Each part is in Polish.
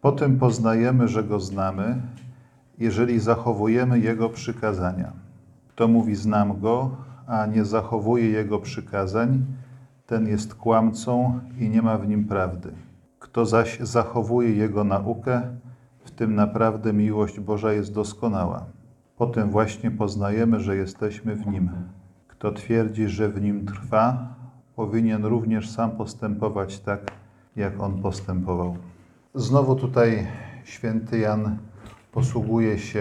Po tym poznajemy, że Go znamy, jeżeli zachowujemy Jego przykazania. Kto mówi znam Go, a nie zachowuje Jego przykazań, ten jest kłamcą i nie ma w nim prawdy. Kto zaś zachowuje Jego naukę, w tym naprawdę miłość Boża jest doskonała. Potem właśnie poznajemy, że jesteśmy w Nim. Kto twierdzi, że w Nim trwa, powinien również sam postępować tak, jak On postępował. Znowu tutaj święty Jan posługuje się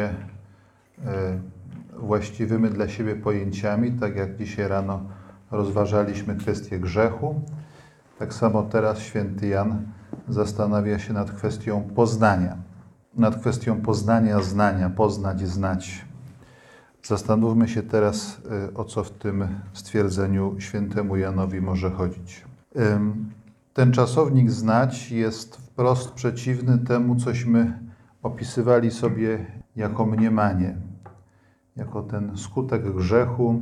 e, właściwymi dla siebie pojęciami, tak jak dzisiaj rano rozważaliśmy kwestię grzechu. Tak samo teraz święty Jan zastanawia się nad kwestią poznania. Nad kwestią poznania, znania, poznać, znać. Zastanówmy się teraz, y, o co w tym stwierdzeniu świętemu Janowi może chodzić. Ten czasownik znać jest wprost przeciwny temu, cośmy opisywali sobie jako mniemanie, jako ten skutek grzechu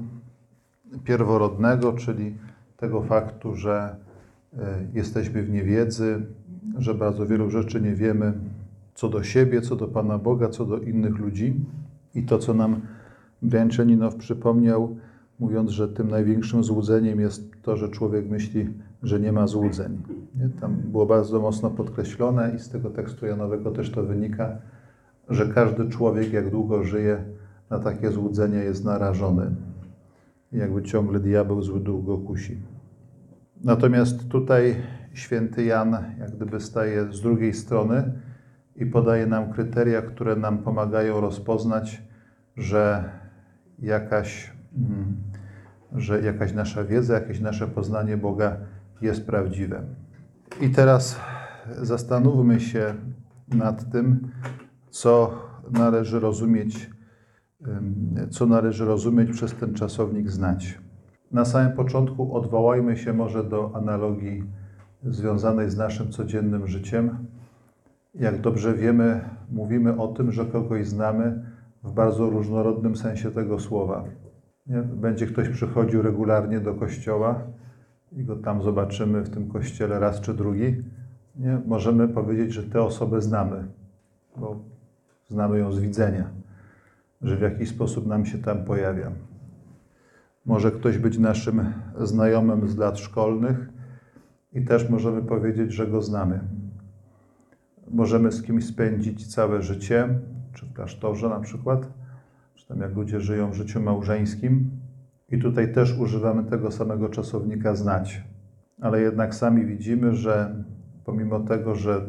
pierworodnego, czyli tego faktu, że y, jesteśmy w niewiedzy, że bardzo wielu rzeczy nie wiemy co do siebie, co do Pana Boga, co do innych ludzi. I to, co nam Brianczaninow przypomniał, mówiąc, że tym największym złudzeniem jest to, że człowiek myśli, że nie ma złudzeń. Nie? Tam było bardzo mocno podkreślone i z tego tekstu Janowego też to wynika, że każdy człowiek, jak długo żyje, na takie złudzenia jest narażony. Jakby ciągle diabeł zły długo kusi. Natomiast tutaj święty Jan jak gdyby staje z drugiej strony i podaje nam kryteria, które nam pomagają rozpoznać, że jakaś, mm, że jakaś nasza wiedza, jakieś nasze poznanie Boga jest prawdziwe. I teraz zastanówmy się nad tym, co należy rozumieć, co należy rozumieć przez ten czasownik znać. Na samym początku odwołajmy się może do analogii związanej z naszym codziennym życiem. Jak dobrze wiemy, mówimy o tym, że kogoś znamy w bardzo różnorodnym sensie tego słowa. Nie? Będzie ktoś przychodził regularnie do kościoła i go tam zobaczymy w tym kościele raz czy drugi. Nie? Możemy powiedzieć, że tę osobę znamy, bo znamy ją z widzenia, że w jakiś sposób nam się tam pojawia. Może ktoś być naszym znajomym z lat szkolnych i też możemy powiedzieć, że go znamy. Możemy z kimś spędzić całe życie, czy w klasztorze na przykład, tam jak ludzie żyją w życiu małżeńskim. I tutaj też używamy tego samego czasownika znać. Ale jednak sami widzimy, że pomimo tego, że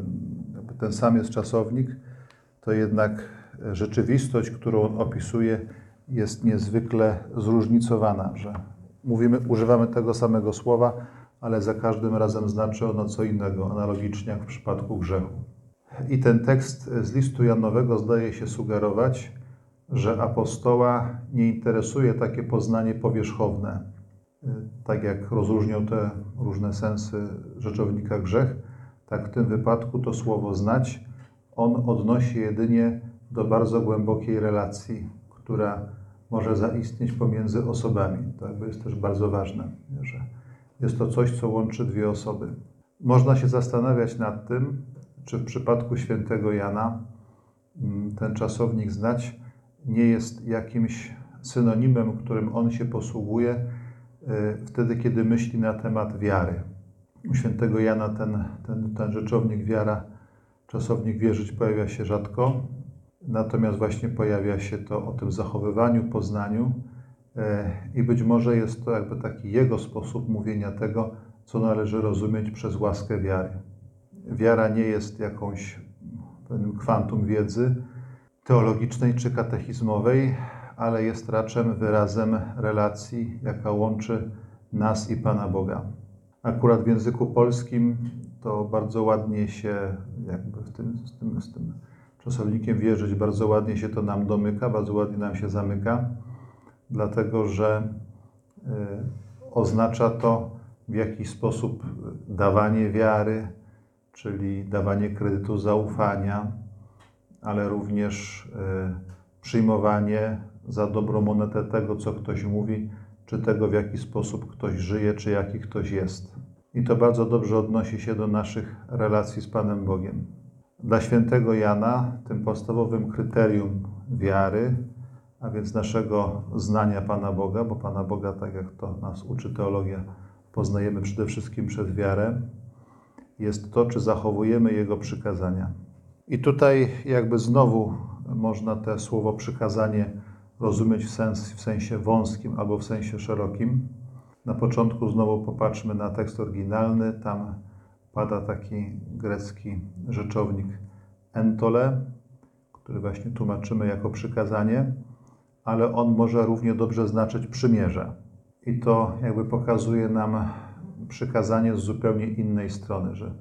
ten sam jest czasownik, to jednak rzeczywistość, którą on opisuje, jest niezwykle zróżnicowana, że mówimy, używamy tego samego słowa, ale za każdym razem znaczy ono co innego, analogicznie jak w przypadku grzechu. I ten tekst z listu Janowego zdaje się sugerować, że apostoła nie interesuje takie poznanie powierzchowne, tak jak rozróżnią te różne sensy rzeczownika grzech, tak w tym wypadku to słowo znać on odnosi jedynie do bardzo głębokiej relacji, która może zaistnieć pomiędzy osobami. To jakby jest też bardzo ważne, że jest to coś, co łączy dwie osoby. Można się zastanawiać nad tym, czy w przypadku świętego Jana mm, ten czasownik znać nie jest jakimś synonimem, którym on się posługuje e, wtedy, kiedy myśli na temat wiary. U świętego Jana ten, ten, ten rzeczownik wiara, czasownik wierzyć pojawia się rzadko, natomiast właśnie pojawia się to o tym zachowywaniu, poznaniu e, i być może jest to jakby taki jego sposób mówienia tego, co należy rozumieć przez łaskę wiary wiara nie jest jakąś kwantum wiedzy teologicznej czy katechizmowej, ale jest raczej wyrazem relacji, jaka łączy nas i Pana Boga. Akurat w języku polskim to bardzo ładnie się, jakby w tym, z, tym, z tym czasownikiem wierzyć, bardzo ładnie się to nam domyka, bardzo ładnie nam się zamyka, dlatego że y, oznacza to w jakiś sposób dawanie wiary, czyli dawanie kredytu zaufania, ale również e, przyjmowanie za dobrą monetę tego, co ktoś mówi, czy tego, w jaki sposób ktoś żyje, czy jaki ktoś jest. I to bardzo dobrze odnosi się do naszych relacji z Panem Bogiem. Dla świętego Jana tym podstawowym kryterium wiary, a więc naszego znania Pana Boga, bo Pana Boga, tak jak to nas uczy teologia, poznajemy przede wszystkim przez wiarę, jest to, czy zachowujemy Jego przykazania. I tutaj jakby znowu można te słowo przykazanie rozumieć w, sens, w sensie wąskim albo w sensie szerokim. Na początku znowu popatrzmy na tekst oryginalny. Tam pada taki grecki rzeczownik entole, który właśnie tłumaczymy jako przykazanie, ale on może równie dobrze znaczyć przymierze. I to jakby pokazuje nam przykazanie z zupełnie innej strony, że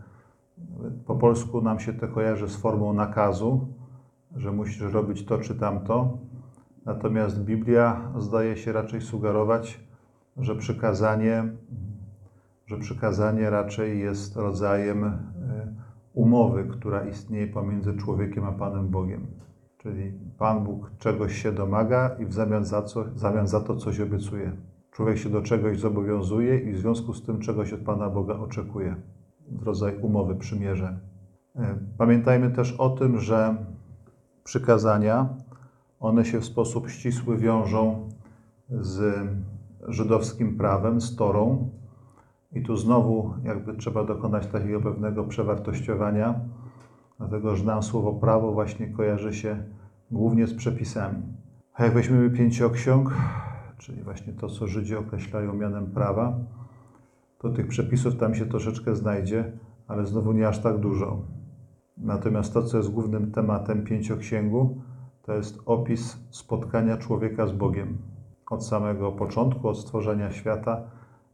po polsku nam się to kojarzy z formą nakazu, że musisz robić to czy tamto. Natomiast Biblia zdaje się raczej sugerować, że przykazanie, że przykazanie raczej jest rodzajem e, umowy, która istnieje pomiędzy człowiekiem a Panem Bogiem. Czyli Pan Bóg czegoś się domaga i w zamian za, co, w zamian za to coś obiecuje. Człowiek się do czegoś zobowiązuje i w związku z tym czegoś od Pana Boga oczekuje. Rodzaj umowy, przymierze. E, pamiętajmy też o tym, że przykazania, one się w sposób ścisły wiążą z żydowskim prawem, z Torą. I tu znowu jakby trzeba dokonać takiego pewnego przewartościowania, dlatego że nam słowo prawo właśnie kojarzy się głównie z przepisami. A jak weźmiemy pięcioksiąg, czyli właśnie to, co Żydzi określają mianem prawa, to tych przepisów tam się troszeczkę znajdzie, ale znowu nie aż tak dużo. Natomiast to, co jest głównym tematem pięcioksięgu, to jest opis spotkania człowieka z Bogiem. Od samego początku, od stworzenia świata,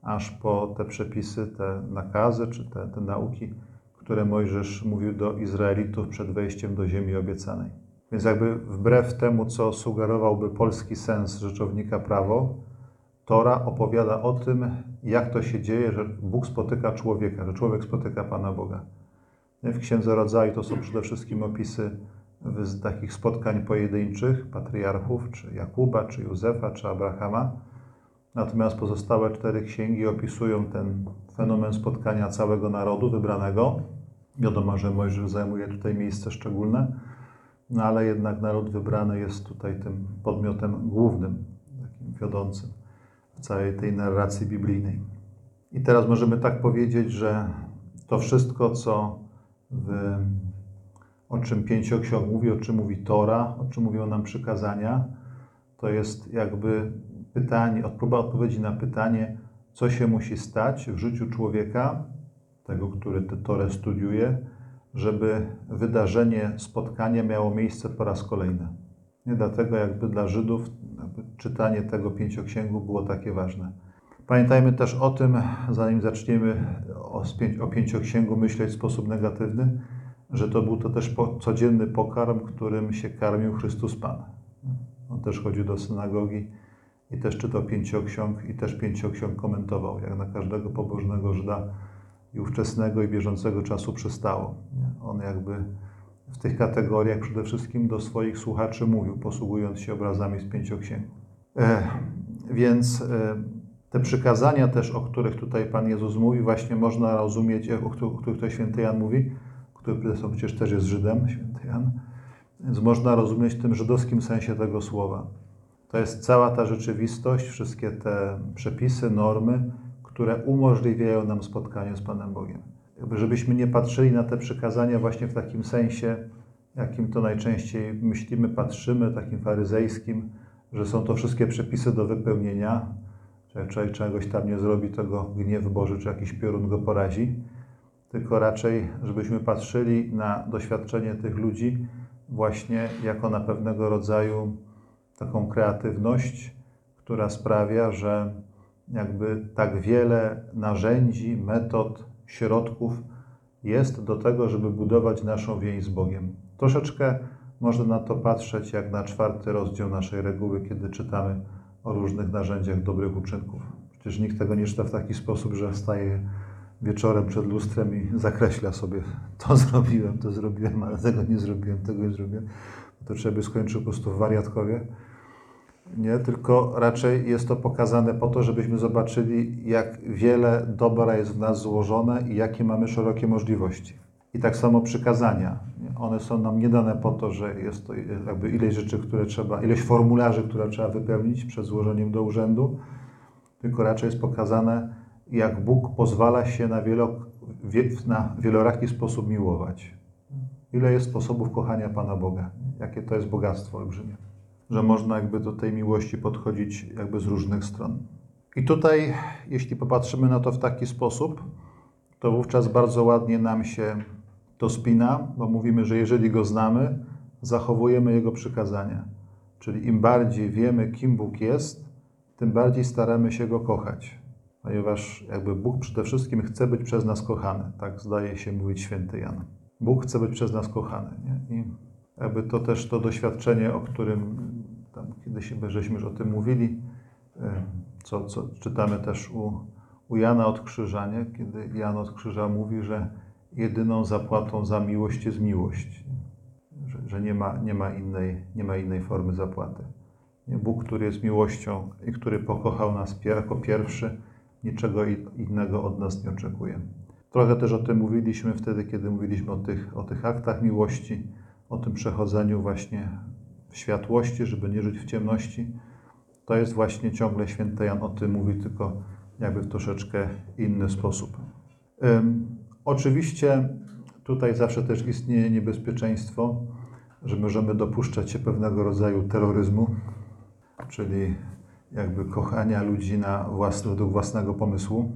aż po te przepisy, te nakazy czy te, te nauki, które Mojżesz mówił do Izraelitów przed wejściem do ziemi obiecanej. Więc jakby wbrew temu, co sugerowałby polski sens rzeczownika prawo, Tora opowiada o tym, jak to się dzieje, że Bóg spotyka człowieka, że człowiek spotyka Pana Boga. W Księdze Rodzaju to są przede wszystkim opisy z takich spotkań pojedynczych patriarchów, czy Jakuba, czy Józefa, czy Abrahama. Natomiast pozostałe cztery księgi opisują ten fenomen spotkania całego narodu wybranego. Wiadomo, że Mojżesz zajmuje tutaj miejsce szczególne, no ale jednak naród wybrany jest tutaj tym podmiotem głównym, takim wiodącym w całej tej narracji biblijnej. I teraz możemy tak powiedzieć, że to wszystko, co w, o czym pięcioksiąg mówi, o czym mówi Tora, o czym mówią nam przykazania, to jest jakby pytanie, próba odpowiedzi na pytanie, co się musi stać w życiu człowieka, tego, który tę Torę studiuje, żeby wydarzenie, spotkanie miało miejsce po raz kolejny. Nie dlatego jakby dla Żydów czytanie tego pięcioksięgu było takie ważne. Pamiętajmy też o tym, zanim zaczniemy o, o pięcioksięgu myśleć w sposób negatywny, że to był to też codzienny pokarm, którym się karmił Chrystus Pan. On też chodził do synagogi i też czytał pięcioksiąg i też pięcioksiąg komentował, jak na każdego pobożnego Żyda i ówczesnego i bieżącego czasu przystało. On jakby w tych kategoriach przede wszystkim do swoich słuchaczy mówił, posługując się obrazami z pięcioksięgu. E, więc e, te przykazania też, o których tutaj Pan Jezus mówi, właśnie można rozumieć, o których to święty Jan mówi, który zresztą przecież też jest Żydem, święty Jan, więc można rozumieć w tym żydowskim sensie tego słowa. To jest cała ta rzeczywistość, wszystkie te przepisy, normy, które umożliwiają nam spotkanie z Panem Bogiem. Żebyśmy nie patrzyli na te przykazania właśnie w takim sensie, jakim to najczęściej myślimy, patrzymy, takim faryzejskim, że są to wszystkie przepisy do wypełnienia, że jak człowiek czegoś tam nie zrobi, to go gniew Boży czy jakiś piorun go porazi, tylko raczej, żebyśmy patrzyli na doświadczenie tych ludzi właśnie jako na pewnego rodzaju taką kreatywność, która sprawia, że jakby tak wiele narzędzi, metod, środków jest do tego, żeby budować naszą więź z Bogiem. Troszeczkę można na to patrzeć jak na czwarty rozdział naszej reguły, kiedy czytamy o różnych narzędziach dobrych uczynków. Przecież nikt tego nie czyta w taki sposób, że staje wieczorem przed lustrem i zakreśla sobie to zrobiłem, to zrobiłem, ale tego nie zrobiłem, tego nie zrobiłem. To trzeba by skończył po prostu w wariatkowie. Nie, tylko raczej jest to pokazane po to, żebyśmy zobaczyli, jak wiele dobra jest w nas złożone i jakie mamy szerokie możliwości. I tak samo przykazania. One są nam nie dane po to, że jest to jakby ileś rzeczy, które trzeba, ileś formularzy, które trzeba wypełnić przed złożeniem do urzędu, tylko raczej jest pokazane, jak Bóg pozwala się na, wielo, na wieloraki sposób miłować. Ile jest sposobów kochania Pana Boga? Jakie to jest bogactwo olbrzymie. Że można jakby do tej miłości podchodzić jakby z różnych stron. I tutaj, jeśli popatrzymy na to w taki sposób, to wówczas bardzo ładnie nam się to spina, bo mówimy, że jeżeli Go znamy, zachowujemy Jego przykazania. Czyli im bardziej wiemy, kim Bóg jest, tym bardziej staramy się Go kochać. Ponieważ jakby Bóg przede wszystkim chce być przez nas kochany. Tak zdaje się mówić święty Jan. Bóg chce być przez nas kochany. Nie? I jakby to też to doświadczenie, o którym tam kiedyś żeśmy już o tym mówili, co, co czytamy też u, u Jana od Krzyża, nie? kiedy Jan od Krzyża mówi, że jedyną zapłatą za miłość jest miłość, że, że nie, ma, nie, ma innej, nie ma innej formy zapłaty. Bóg, który jest miłością i który pokochał nas jako pierwszy, niczego innego od nas nie oczekuje. Trochę też o tym mówiliśmy wtedy, kiedy mówiliśmy o tych, o tych aktach miłości, o tym przechodzeniu właśnie w światłości, żeby nie żyć w ciemności. To jest właśnie ciągle święty Jan o tym mówi, tylko jakby w troszeczkę inny sposób. Um, oczywiście tutaj zawsze też istnieje niebezpieczeństwo, że możemy dopuszczać się pewnego rodzaju terroryzmu, czyli jakby kochania ludzi na własny, według własnego pomysłu,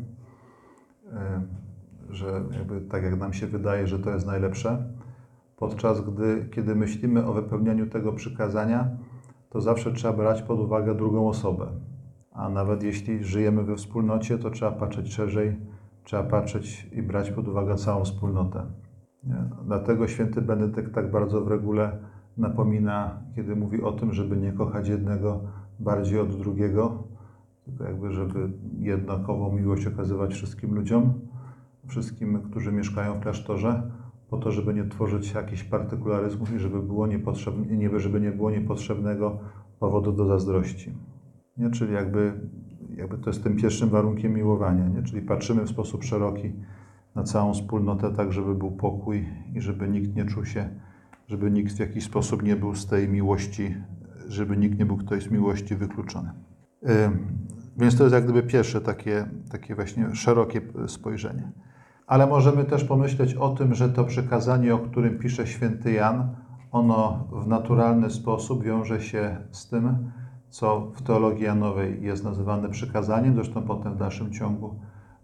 że jakby tak jak nam się wydaje, że to jest najlepsze, podczas gdy, kiedy myślimy o wypełnianiu tego przykazania, to zawsze trzeba brać pod uwagę drugą osobę. A nawet jeśli żyjemy we wspólnocie, to trzeba patrzeć szerzej, trzeba patrzeć i brać pod uwagę całą wspólnotę. Dlatego święty Benedykt tak bardzo w regule napomina, kiedy mówi o tym, żeby nie kochać jednego bardziej od drugiego, tylko jakby, żeby jednakową miłość okazywać wszystkim ludziom, wszystkim, którzy mieszkają w klasztorze, po to, żeby nie tworzyć jakichś partykularyzmów i żeby, było niepotrzebne, nie, żeby nie było niepotrzebnego powodu do zazdrości. Nie? Czyli jakby, jakby to jest tym pierwszym warunkiem miłowania, nie? czyli patrzymy w sposób szeroki na całą wspólnotę, tak żeby był pokój i żeby nikt nie czuł się, żeby nikt w jakiś sposób nie był z tej miłości, żeby nikt nie był ktoś z miłości wykluczony. Więc to jest jak gdyby pierwsze takie, takie właśnie szerokie spojrzenie. Ale możemy też pomyśleć o tym, że to przekazanie, o którym pisze święty Jan, ono w naturalny sposób wiąże się z tym, co w teologii Janowej jest nazywane przykazaniem. Zresztą potem w dalszym ciągu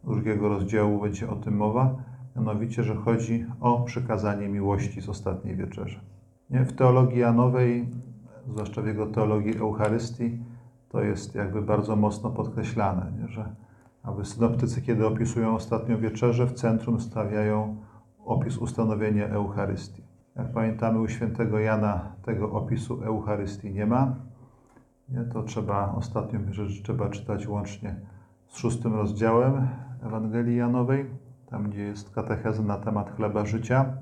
drugiego rozdziału będzie o tym mowa. Mianowicie, że chodzi o przykazanie miłości z ostatniej wieczerzy. Nie? W teologii Janowej, zwłaszcza w jego teologii Eucharystii, to jest jakby bardzo mocno podkreślane, nie? że aby synoptycy, kiedy opisują ostatnią wieczerzę, w centrum stawiają opis ustanowienia Eucharystii. Jak pamiętamy u świętego Jana tego opisu Eucharystii nie ma. Nie? To trzeba ostatnią wieczerzę trzeba czytać łącznie z szóstym rozdziałem Ewangelii Janowej, tam gdzie jest katecheza na temat chleba życia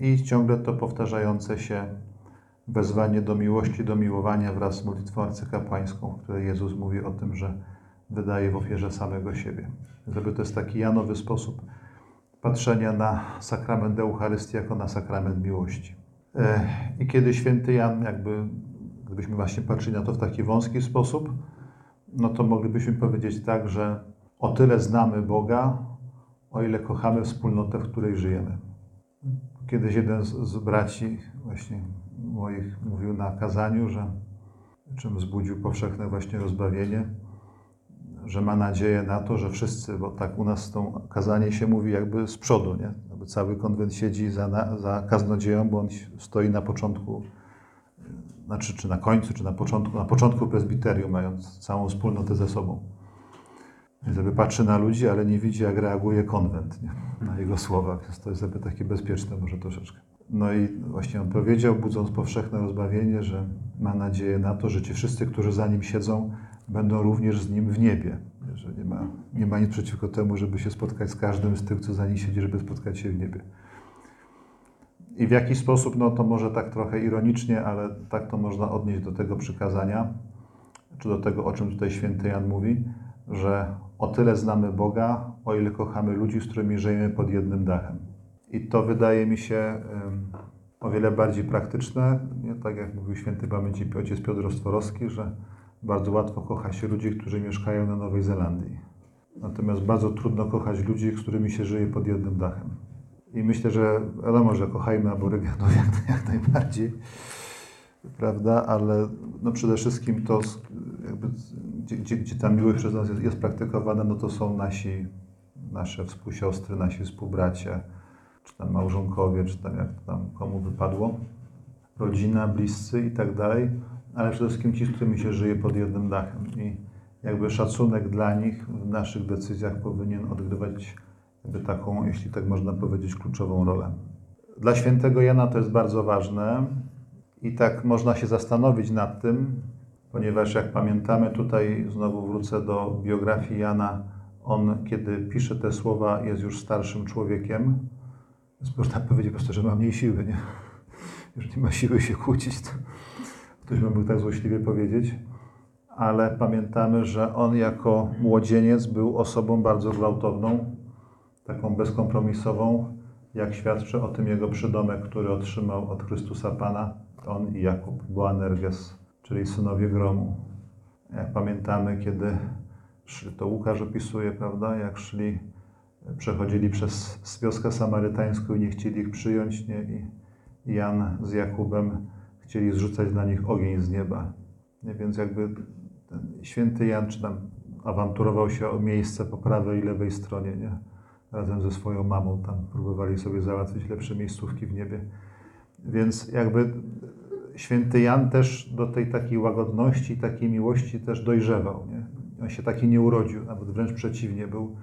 i ciągle to powtarzające się wezwanie do miłości, do miłowania wraz z modlitwą arcykapłańską, w której Jezus mówi o tym, że wydaje w ofierze samego siebie. Żeby to jest taki janowy sposób patrzenia na sakrament Eucharystii jako na sakrament miłości. E, I kiedy święty Jan, jakby, gdybyśmy właśnie patrzyli na to w taki wąski sposób, no to moglibyśmy powiedzieć tak, że o tyle znamy Boga, o ile kochamy wspólnotę, w której żyjemy. Kiedyś jeden z, z braci właśnie moich mówił na kazaniu, że czym wzbudził powszechne właśnie rozbawienie, że ma nadzieję na to, że wszyscy, bo tak u nas to kazanie się mówi jakby z przodu, nie? Jakby cały konwent siedzi za, za kaznodzieją, bo on stoi na początku, znaczy czy na końcu, czy na początku, na początku prezbiterium, mając całą wspólnotę ze sobą. Więc jakby patrzy na ludzi, ale nie widzi, jak reaguje konwent nie? na jego słowa, więc to jest jakby takie bezpieczne może troszeczkę. No i właśnie on powiedział, budząc powszechne rozbawienie, że ma nadzieję na to, że ci wszyscy, którzy za nim siedzą, będą również z nim w niebie. Że nie ma, nie ma nic przeciwko temu, żeby się spotkać z każdym z tych, co za nim siedzi, żeby spotkać się w niebie. I w jakiś sposób, no to może tak trochę ironicznie, ale tak to można odnieść do tego przykazania, czy do tego, o czym tutaj święty Jan mówi, że o tyle znamy Boga, o ile kochamy ludzi, z którymi żyjemy pod jednym dachem. I to wydaje mi się o wiele bardziej praktyczne, nie? tak jak mówił święty pamięci ojciec Piotr Ostworowski, że bardzo łatwo kocha się ludzi, którzy mieszkają na Nowej Zelandii. Natomiast bardzo trudno kochać ludzi, z którymi się żyje pod jednym dachem. I myślę, że wiadomo, że kochajmy aborygenów jak, jak najbardziej, prawda, ale no przede wszystkim to, jakby, gdzie, gdzie, gdzie ta miłość przez nas jest, jest praktykowana, no to są nasi, nasze współsiostry, nasi współbracia, czy tam małżonkowie, czy tam jak tam komu wypadło, rodzina, bliscy i tak dalej, ale przede wszystkim ci, z którymi się żyje pod jednym dachem. I jakby szacunek dla nich w naszych decyzjach powinien odgrywać jakby taką, jeśli tak można powiedzieć, kluczową rolę. Dla świętego Jana to jest bardzo ważne i tak można się zastanowić nad tym, ponieważ jak pamiętamy, tutaj znowu wrócę do biografii Jana, on kiedy pisze te słowa jest już starszym człowiekiem, można powiedzieć po prostu, że ma mniej siły, nie? Już nie ma siły się kłócić, to ktoś mógł tak złośliwie powiedzieć ale pamiętamy, że on jako młodzieniec był osobą bardzo gwałtowną, taką bezkompromisową, jak świadczy o tym jego przydomek, który otrzymał od Chrystusa Pana, on i Jakub, Boanerges, czyli synowie gromu. Jak pamiętamy, kiedy to Łukasz opisuje, prawda, jak szli, przechodzili przez wioskę samarytańską i nie chcieli ich przyjąć, nie? I Jan z Jakubem chcieli zrzucać na nich ogień z nieba. Nie? Więc jakby święty Jan czy tam awanturował się o miejsce po prawej i lewej stronie, nie? Razem ze swoją mamą tam próbowali sobie załatwić lepsze miejscówki w niebie. Więc jakby święty Jan też do tej takiej łagodności, takiej miłości też dojrzewał, nie? On się taki nie urodził, nawet wręcz przeciwnie, był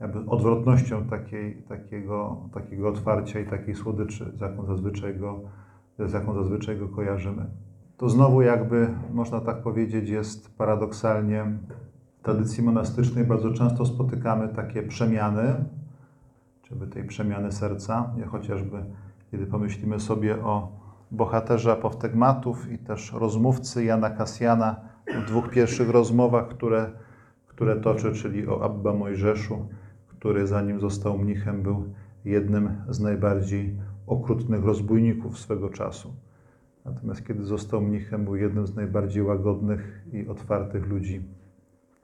jakby odwrotnością takiej, takiego, takiego otwarcia i takiej słodyczy, jaką zazwyczaj go, z jaką zazwyczaj go kojarzymy. To znowu jakby, można tak powiedzieć, jest paradoksalnie w tradycji monastycznej bardzo często spotykamy takie przemiany, czy tej przemiany serca, chociażby kiedy pomyślimy sobie o bohaterze apoftegmatów i też rozmówcy Jana Kasjana w dwóch pierwszych rozmowach, które, które toczy, czyli o Abba Mojżeszu, który zanim został mnichem był jednym z najbardziej okrutnych rozbójników swego czasu. Natomiast kiedy został mnichem, był jednym z najbardziej łagodnych i otwartych ludzi,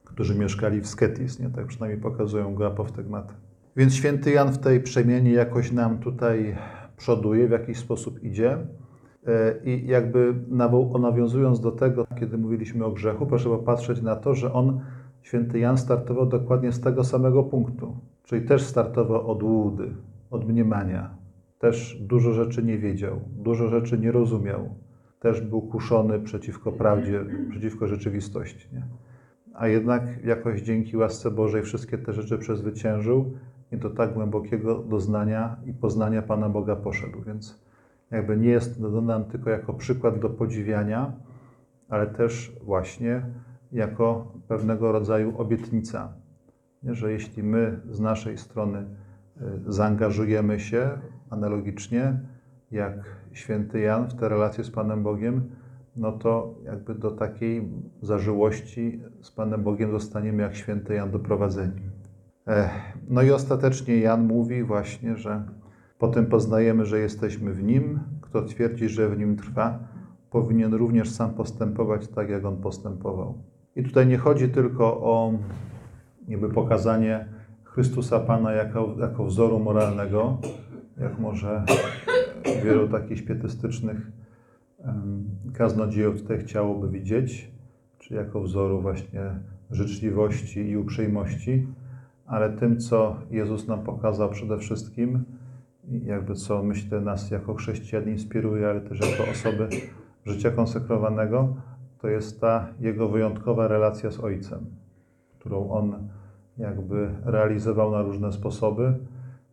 którzy mieszkali w Sketis, nie? tak przynajmniej pokazują go apoftegmaty. Więc święty Jan w tej przemianie jakoś nam tutaj przoduje, w jakiś sposób idzie. I jakby nawiązując do tego, kiedy mówiliśmy o grzechu, proszę popatrzeć na to, że on, święty Jan, startował dokładnie z tego samego punktu. Czyli też startował od łudy, od mniemania, też dużo rzeczy nie wiedział, dużo rzeczy nie rozumiał, też był kuszony przeciwko prawdzie, przeciwko rzeczywistości. Nie? A jednak jakoś dzięki łasce Bożej wszystkie te rzeczy przezwyciężył i do tak głębokiego doznania i poznania Pana Boga poszedł. Więc jakby nie jest nam tylko jako przykład do podziwiania, ale też właśnie jako pewnego rodzaju obietnica, że jeśli my z naszej strony zaangażujemy się analogicznie jak święty Jan w te relacje z Panem Bogiem, no to jakby do takiej zażyłości z Panem Bogiem zostaniemy jak święty Jan doprowadzeni. No i ostatecznie Jan mówi właśnie, że potem poznajemy, że jesteśmy w Nim. Kto twierdzi, że w Nim trwa, powinien również sam postępować tak, jak On postępował. I tutaj nie chodzi tylko o jakby pokazanie Chrystusa Pana jako, jako wzoru moralnego, jak może wielu takich pietystycznych kaznodziejów tutaj chciałoby widzieć, czy jako wzoru właśnie życzliwości i uprzejmości, ale tym, co Jezus nam pokazał przede wszystkim, jakby co myślę nas jako chrześcijan inspiruje, ale też jako osoby życia konsekrowanego, to jest ta Jego wyjątkowa relacja z Ojcem, którą On jakby realizował na różne sposoby,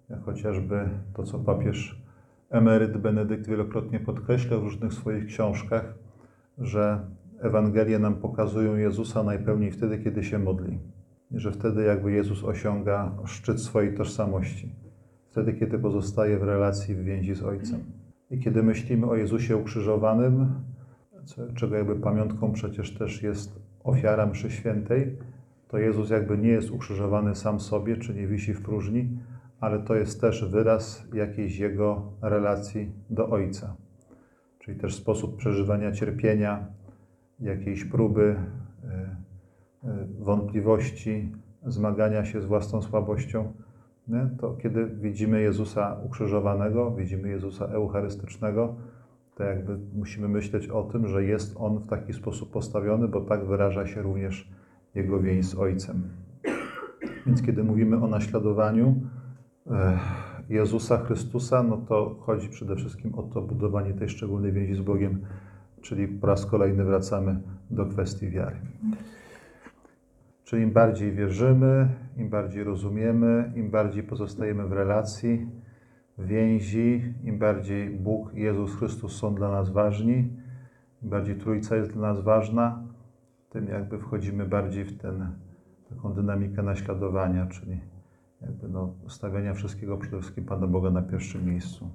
jak chociażby to, co papież emeryt Benedykt wielokrotnie podkreślał w różnych swoich książkach, że Ewangelie nam pokazują Jezusa najpełniej wtedy, kiedy się modli. I że wtedy jakby Jezus osiąga szczyt swojej tożsamości. Wtedy, kiedy pozostaje w relacji, w więzi z Ojcem. I kiedy myślimy o Jezusie ukrzyżowanym, czego jakby pamiątką przecież też jest ofiara mszy świętej, to Jezus jakby nie jest ukrzyżowany sam sobie, czy nie wisi w próżni, ale to jest też wyraz jakiejś Jego relacji do Ojca. Czyli też sposób przeżywania cierpienia, jakiejś próby, y, y, wątpliwości, zmagania się z własną słabością. To kiedy widzimy Jezusa ukrzyżowanego, widzimy Jezusa eucharystycznego, to jakby musimy myśleć o tym, że jest On w taki sposób postawiony, bo tak wyraża się również Jego więź z Ojcem. Więc kiedy mówimy o naśladowaniu e, Jezusa Chrystusa, no to chodzi przede wszystkim o to budowanie tej szczególnej więzi z Bogiem, czyli po raz kolejny wracamy do kwestii wiary. Czyli im bardziej wierzymy, im bardziej rozumiemy, im bardziej pozostajemy w relacji, więzi, im bardziej Bóg i Jezus Chrystus są dla nas ważni, im bardziej Trójca jest dla nas ważna, tym jakby wchodzimy bardziej w ten, taką dynamikę naśladowania, czyli jakby no, stawiania wszystkiego przede wszystkim Pana Boga na pierwszym miejscu.